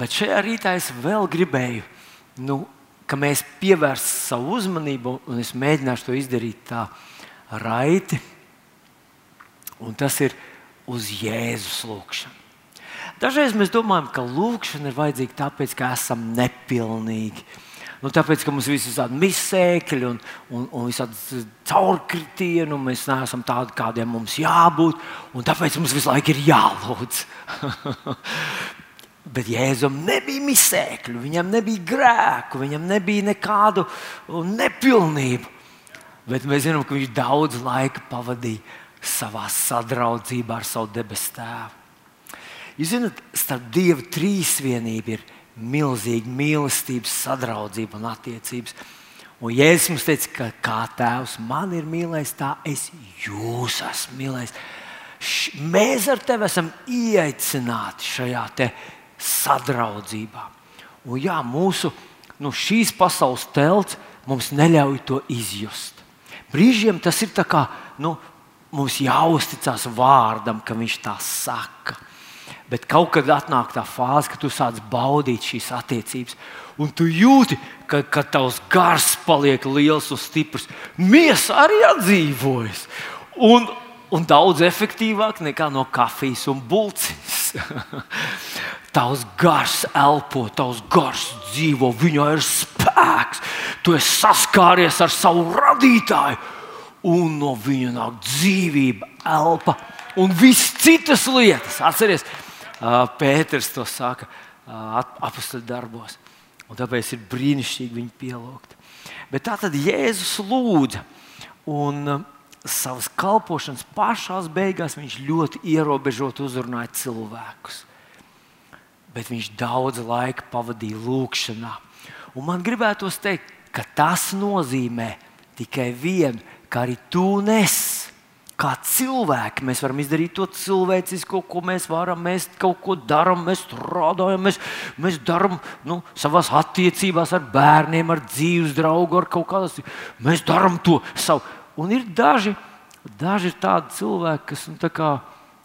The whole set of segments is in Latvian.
Bet šajā rītā es vēl gribēju, nu, ka mēs pievērstu savu uzmanību, un es mēģināšu to izdarīt tā raiti. Un tas ir uz Jēzus lūgšanu. Dažreiz mēs domājam, ka lūkšana ir vajadzīga tāpēc, ka esam nepilnīgi. Nu, tāpēc, ka mums ir visādi misēkļi un, un, un visādi caurkritieni, un mēs neesam tādi, kādiem mums jābūt. Tāpēc mums visu laiku ir jālūdz. Bet Jēzum nebija misēkļu, viņam nebija grēku, viņam nebija nekādu nepilnību. Bet mēs zinām, ka viņš daudz laika pavadīja savā sadraudzībā ar savu debesu tēvu. Jūs zināt, starp Dieva trīsvienību ir milzīga mīlestības, sadraudzība un attiecības. Un Jēzus mums teica, ka kā tēvs man ir mīlējis, tā es jūs esmu mīlējis. Mēs ar tevi esam ieaicināti šajā sadraudzībā. Un jā, mūsu nu, šīs pasaules telts mums neļauj to izjust. Brīžiem tas ir kā nu, mums jāuzticas vārdam, ka viņš tā saka. Bet kaut kad atnāk tā fāze, kad tu sāc baudīt šīs attiecības, un tu jūti, ka, ka tavs gars paliek liels un stiprs. Miesa arī atdzīvojas. Un, un daudz efektīvāk nekā no kafijas un bulciņas. tavs gars elpo, tavs gars dzīvo, viņā ir spēks. Tu esi saskāries ar savu radītāju, un no viņa nāk dzīvība, elpa un visas citas lietas. Atcerieties! Pēters to saka apakstu darbos. Un tāpēc ir brīnišķīgi viņu pielūgt. Bet tā tad Jēzus lūdza. Un savas kalpošanas pašā beigās viņš ļoti ierobežot uzrunāja cilvēkus. Bet viņš daudz laika pavadīja lūgšanā. Un man gribētos teikt, ka tas nozīmē tikai vienu, ka arī tu nes kā cilvēki mēs varam izdarīt to cilvēcisko, ko mēs varam. Mēs kaut ko darām, mēs strādājam, mēs, mēs darām nu, savā attiecībās ar bērniem, ar dzīves draugu, ar kaut kādas. Mēs darām to savu. Un ir daži, daži tādi cilvēki, kas nu, tā kā,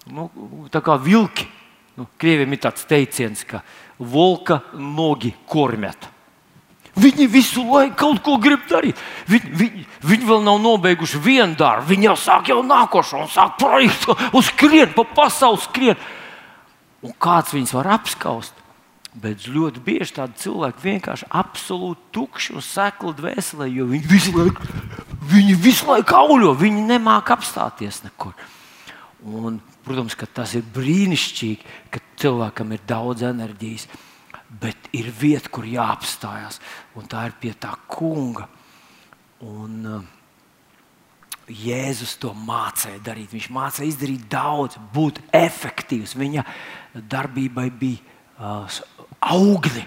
nu, tā kā vilki. Nu, Krieviem ir tāds teiciens, ka volka nogi kormeta. Viņi visu laiku kaut ko grib darīt. Viņi, viņi, viņi vēl nav nobeiguši vienu darbu. Viņi jau sāk jau nākošo, un sāk projektu, uz skrien, pa pasauli skrien. Un kāds viņus var apskaust? Bet ļoti bieži tādi cilvēki vienkārši absolūti tukši un sekli dvēselē, jo viņi visu laiku, viņi visu laiku auļo, viņi nemāķi apstāties nekur. Un, protams, ka tas ir brīnišķīgi, ka cilvēkam ir daudz enerģijas bet ir vieta, kur jāapstājās, un tā ir pie tā kunga. Un, uh, Jēzus to mācīja darīt. Viņš mācīja izdarīt daudz, būt efektīvs. Viņa darbībai bija uh, augļi,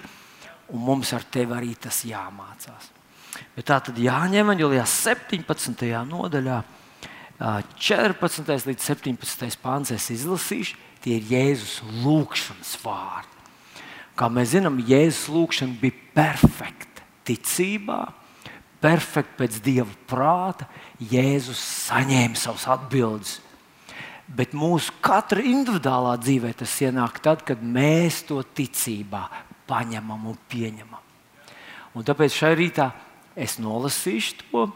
un mums ar tevi arī tas jāmācās. Bet tā tad Evanģelijā 17. nodaļā, 14. līdz 17. pāns es izlasīšu, tie ir Jēzus lūgšanas vārdi. Kā mēs zinām, Jēzus lūgšana bija perfekta ticībā, perfekta pēc dieva prāta. Jēzus saņēma savus atbildes. Bet mūsu katra individuālā dzīvē tas ienāk tad, kad mēs to ticībā paņemam un pieņemam. Un tāpēc šai rītā es nolasīšu to,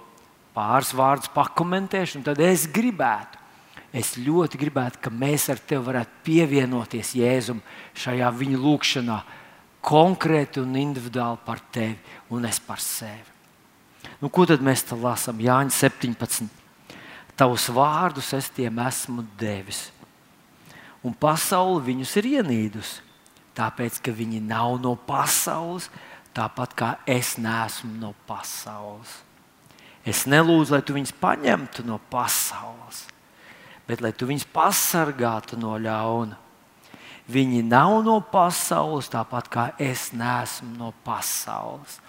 pāris vārdus pakomentēšu, un tad es gribētu, es ļoti gribētu, ka mēs ar tevi varētu pievienoties Jēzum šajā viņa lūkšanā, konkrēti un individuāli par tevi un es par sevi. Nu, ko tad mēs te lasām? Jāņa 17. Tavus vārdus es tiem esmu devis. Un pasaule viņus ir ienīdusi, tāpēc ka viņi nav no pasaules, tāpat kā es neesmu no pasaules. Es nelūdzu, lai tu viņus paņemtu no pasaules, bet lai tu viņus pasargātu no ļauna. Viņi nav no pasaules, tāpat kā es neesmu no pasaules.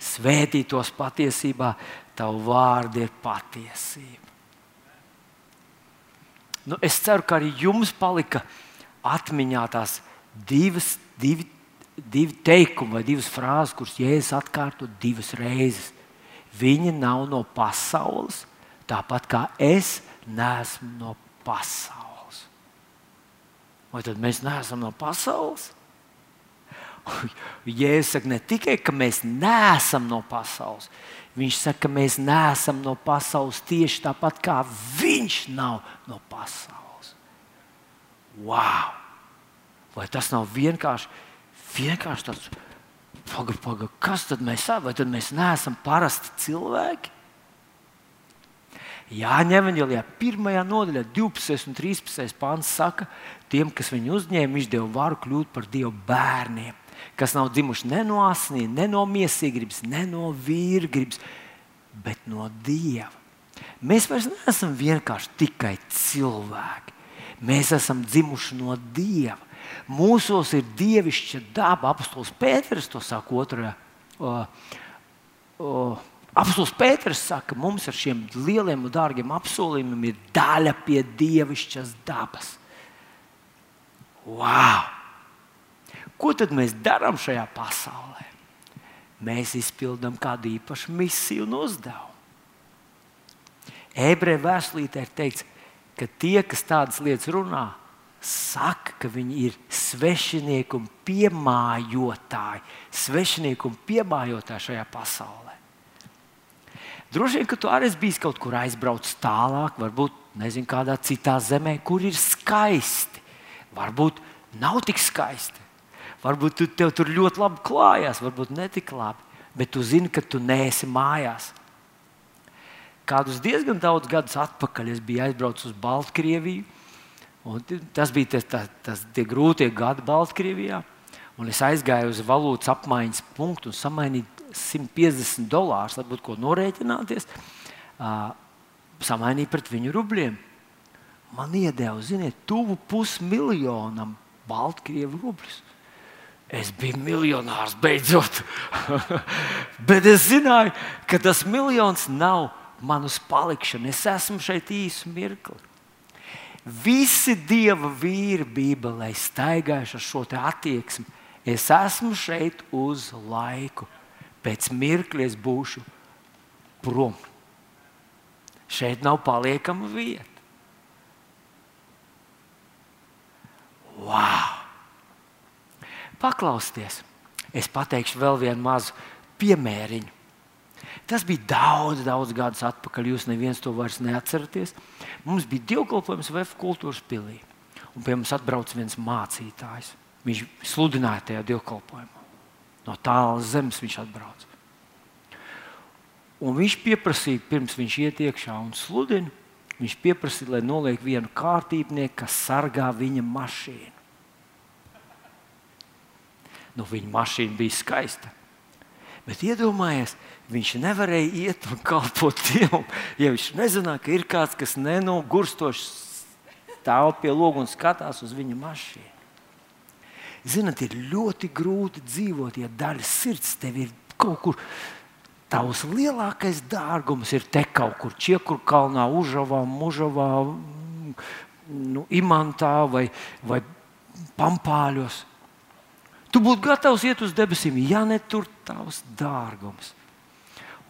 Svētītos patiesībā, tavu vārdu ir patiesība. Nu, es ceru, ka arī jums palika atmiņā tās divas, divi, divi teikumi vai divas frāzes, kuras Jēzus atkārto divas reizes. Viņi nav no pasaules, tāpat kā es neesmu no pasaules. Vai tad mēs neesam no pasaules? Jēzus saka, ne tikai, ka mēs neesam no pasaules, viņš saka, ka mēs neesam no pasaules tieši tāpat kā viņš nav no pasaules. Wow! Vai tas nav vienkārši, vienkārši tāds, pagaidi, paga, kas tad mēs esam? Vai tad mēs neesam parasti cilvēki? Jāņem Evanģelijā, 1. nodaļā, 12. un 13. pāns saka, tiem, kas viņu uzņēma, viņš deva varu kļūt par Dieva bērniem, kas nav dzimuši ne no asinīm, ne no miesīgrības, ne no vīrgrības, bet no Dieva. Mēs vairs neesam vienkārši tikai cilvēki. Mēs esam dzimuši no Dieva. Mūsos ir dievišķa daba. Apostols Pēters to saka otrajā. Apostols Pēters saka, ka mums ar šiem lieliem un dārgiem apsolījumiem ir daļa pie dievišķas dabas. Wow! Ko tad mēs darām šajā pasaulē? Mēs izpildām kādu īpašu misiju un uzdevumu. Ebreju vēstulītē ir teikts, ka tie, kas tādas lietas runā, saka, ka viņi ir svešinieki un piemājotāji, svešinieki un piemājotāji šajā pasaulē. Droši vien, ka tu arī biji kaut kur aizbraucis tālāk, varbūt nezinu, kādā citā zemē, kur ir skaisti. Varbūt nav tik skaisti. Varbūt tu, tev tur ļoti labi klājās, varbūt ne tik labi. Bet tu zini, ka tu neesi mājās. Kādus diezgan daudz gadus atpakaļ es biju aizbraucis uz Baltkrieviju. Tas bija tas, tas, tas tie grūtie gadi Baltkrievijā. Un es aizgāju uz valūtas apmaiņas punktu un samainīju 150 dolārus, lai būtu ko norēķināties, uh, samainīja pret viņu rubļiem. Man iedeva, ziniet, tuvu pusmiljonam Baltkrievu rubļus. Es biju miljonārs beidzot. Bet es zināju, ka tas miljons nav man uz palikšanu. Es esmu šeit īsu mirkli. Visi dieva vīri Bībelē staigājuši ar šo attieksmi. Es esmu šeit uz laiku pēc mirkļa es būšu prom. Šeit nav paliekama vieta. Wow! Paklausieties, es pateikšu vēl vienu mazu piemēriņu. Tas bija daudz, daudz gadus atpakaļ. Jūs neviens to vairs neatceraties. Mums bija dievkalpojums VF kultūras pilī. Un pie mums atbrauca viens mācītājs. Viņš sludināja tajā dievkalpojumā. No tālas zemes viņš atbrauca. Un viņš pieprasīja, pirms viņš iet iekšā un sludina, viņš pieprasīja, lai noliek vienu kārtībnieku, kas sargā viņa mašīnu. Nu, viņa mašīna bija skaista. Bet iedomājieties, viņš nevarēja iet un kalpot Dievam, ja viņš nezināja, ka ir kāds, kas nenogurstoši stāv pie loga un skatās uz viņa mašīnu. Ziniet, ir ļoti grūti dzīvot, ja daļa sirds tev ir kaut kur. Tavs lielākais dārgums ir te kaut kur Čiekurkalnā, Užavā, Mužavā, nu, Imantā vai, vai Pampāļos. Tu būtu gatavs iet uz debesīm, ja ne tur tavs dārgums.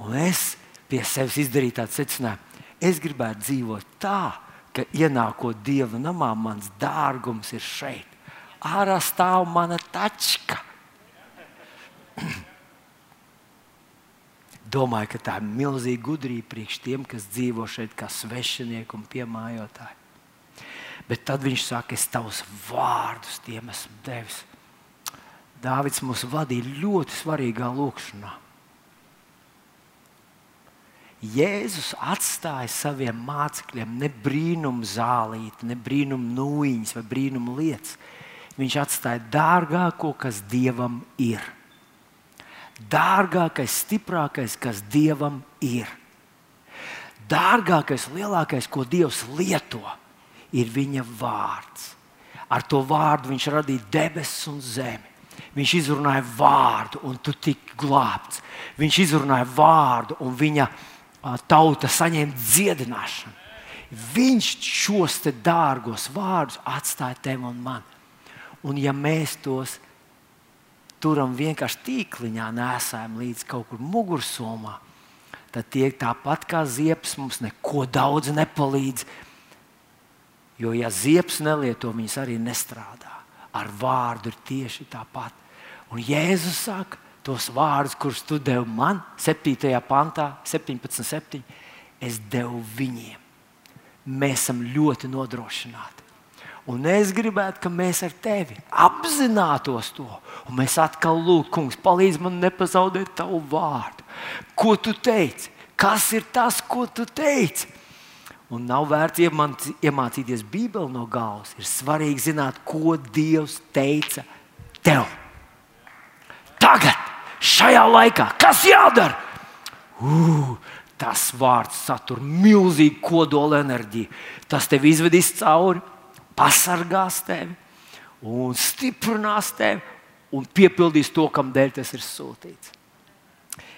Un es pie sevis izdarīju tādu secinājumu. Es gribētu dzīvot tā, ka ienākot dieva namā, mans dārgums ir šeit ārā stāv mana tačka. Domāju, ka tā ir milzīga gudrība priekš tiem, kas dzīvo šeit kā svešinieki un piemājotāji. Bet tad viņš saka, es tavus vārdus tiem esmu devis. Dāvids mūs vadīja ļoti svarīgā lūkšanā. Jēzus atstāja saviem mācekļiem ne brīnumu zālīti, ne brīnumu nūjiņas vai brīnumu lietas viņš atstāja dārgāko, kas dievam ir. Dārgākais, stiprākais, kas dievam ir. Dārgākais, lielākais, ko Dievs lieto, ir viņa vārds. Ar to vārdu viņš radīja debesis un zemi. Viņš izrunāja vārdu, un tu tiki glābts. Viņš izrunāja vārdu, un viņa tauta saņēma dziedināšanu. Viņš šos dārgos vārdus atstāja tev un man. Un ja mēs tos turam vienkārši tīkliņā, nesam līdz kaut kur mugursomā, tad tie tāpat kā ziepes mums neko daudz nepalīdz. Jo, ja ziepes nelieto, viņas arī nestrādā. Ar vārdu ir tieši tāpat. Un Jēzus saka tos vārdus, kurus tu devi man, 7. pantā, 17, 7. Es devu viņiem. Mēs esam ļoti nodrošināti. Un es gribētu, ka mēs ar tevi apzinātos to. Un mēs atkal lūgtu, kungs, palīdzi man nepazaudēt tavu vārdu. Ko tu teici? Kas ir tas, ko tu teici? Un nav vērts iemācīties Bībeli no galvas. Ir svarīgi zināt, ko Dievs teica tev. Tagad, šajā laikā, kas jādara? Uh, tas vārds satur milzīgu kodola enerģiju. Tas tev izvedīs cauri, pasargās tevi un stiprinās tevi un piepildīs to, kam dēļ tas ir sūtīts.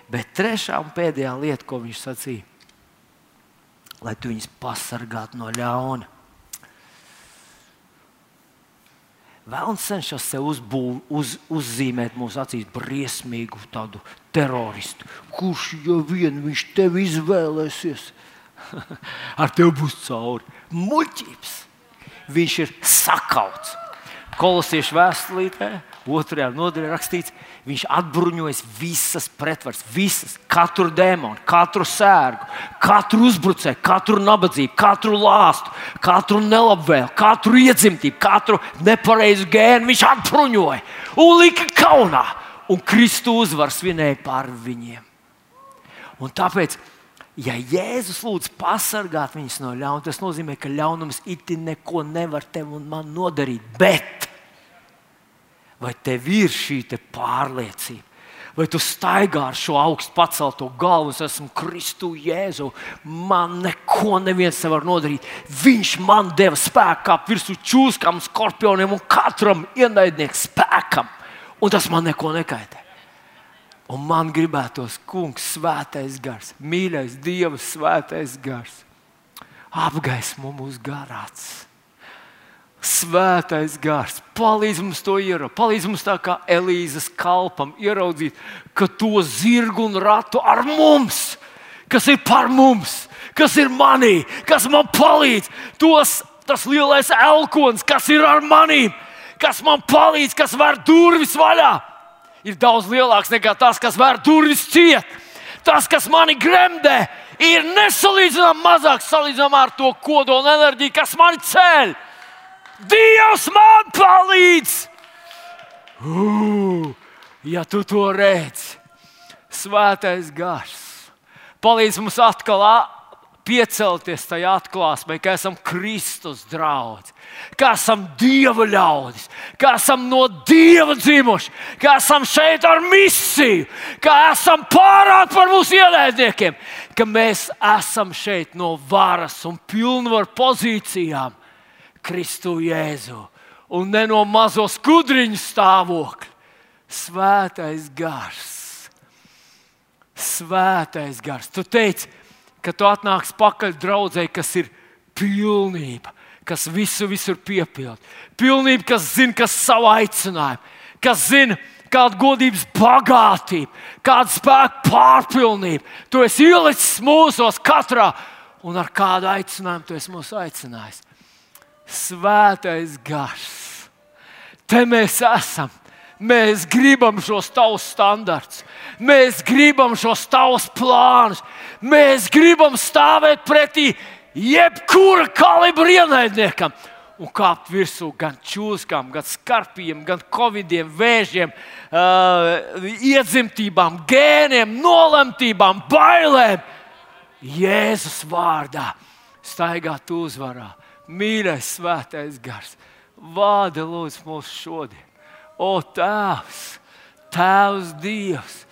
Bet trešā un pēdējā lieta, ko viņš sacīja, lai tu viņus pasargātu no ļauna. Vēlams cenšas sev uzbūv, uz, uzzīmēt mūsu acīs briesmīgu tādu teroristu. Kurš jau vien viņš tevi izvēlēsies, ar tevi būs cauri. Muļķības! Viņš ir sakauts. Kolosiešu vēstulītē, otrajā nodaļā rakstīts, viņš atbruņojas visas pretvaras, visas, katru demonu, katru sērgu, katru uzbrucēju, katru nabadzību, katru lāstu, katru nelabvēlu, katru iedzimtību, katru nepareizu gēnu. Viņš atbruņoja un lika kaunā, un Kristu uzvar svinēja pār viņiem. Un tāpēc ja Jēzus lūdz pasargāt viņus no ļauna, tas nozīmē, ka ļaunums iti neko nevar tev un man nodarīt. Bet vai tev ir šī pārliecība? Vai tu staigā ar šo augstu pacelto galvu, es esmu Kristu Jēzu, man neko neviens nevar nodarīt. Viņš man deva spēku kā virsū čūskām, skorpioniem un katram ienaidnieku spēkam, un tas man neko nekaitē. Un man gribētos, kungs, svētais gars, mīļais Dieva svētais gars, apgaismo mūsu garāts. Svētais gars, palīdz mums to ieraudzīt, palīdz mums tā kā Elīzes kalpam ieraudzīt, ka to zirgu un ratu ar mums, kas ir par mums, kas ir manī, kas man palīdz, tos, tas lielais elkons, kas ir ar manīm, kas man palīdz, kas var durvis vaļā ir daudz lielāks nekā tas, kas vēr durvis ciet. Tas, kas mani gremdē, ir nesalīdzināmāk mazāks salīdzinājumā ar to kodola enerģiju, kas mani ceļ. Dievs man palīdz! Uh, ja tu to redzi, svētais gars palīdz mums atkal piecelties tajā atklāsmē, ka esam Kristus draugi, ka esam Dieva ļaudis, ka esam no Dieva dzimuši, ka esam šeit ar misiju, ka esam pārāk par mūsu ienaidniekiem, ka mēs esam šeit no varas un pilnvaru pozīcijām Kristu Jēzu un ne no mazo skudriņu stāvokļa. Svētais gars, svētais gars. Tu teici, ka tu atnāksi pakaļ draudzē, kas ir pilnība, kas visu visur piepilda. Pilnība, kas zina, kas savu aicinājumu, kas zina, kāda godības bagātība, kāda spēka pārpilnība. Tu esi ielicis mūsos katrā, un ar kādu aicinājumu tu esi mūs aicinājis. Svētais gars, te mēs esam. Mēs gribam šos tavus standartus, mēs gribam šos tavus plānus, mēs gribam stāvēt pretī jebkura kalibra ienaidniekam un kāpt virsū gan čūskām, gan skarpiem, gan covidiem, vēžiem, uh, iedzimtībām, gēniem, nolemtībām, bailēm. Jēzus vārdā staigāt uzvarā. Mīļais, svētais gars, vāda lūdzu mūs šodien. O, Tēvs, Tēvs, Dievs!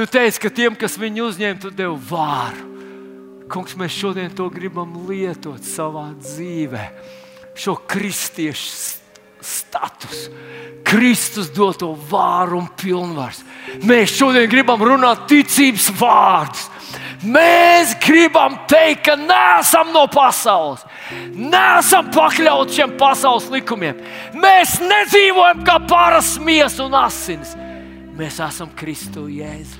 Tu teici, ka tiem, kas viņu uzņēma, tu devi vāru. Kungs, mēs šodien to gribam lietot savā dzīvē. Šo kristiešu statusu, Kristus doto vāru un pilnvaru. Mēs šodien gribam runāt ticības vārdus. Mēs gribam teikt, ka neesam no pasaules, neesam pakļauti šiem pasaules likumiem. Mēs nedzīvojam kā parasts miesas un asins. Mēs esam Kristu Jēzu.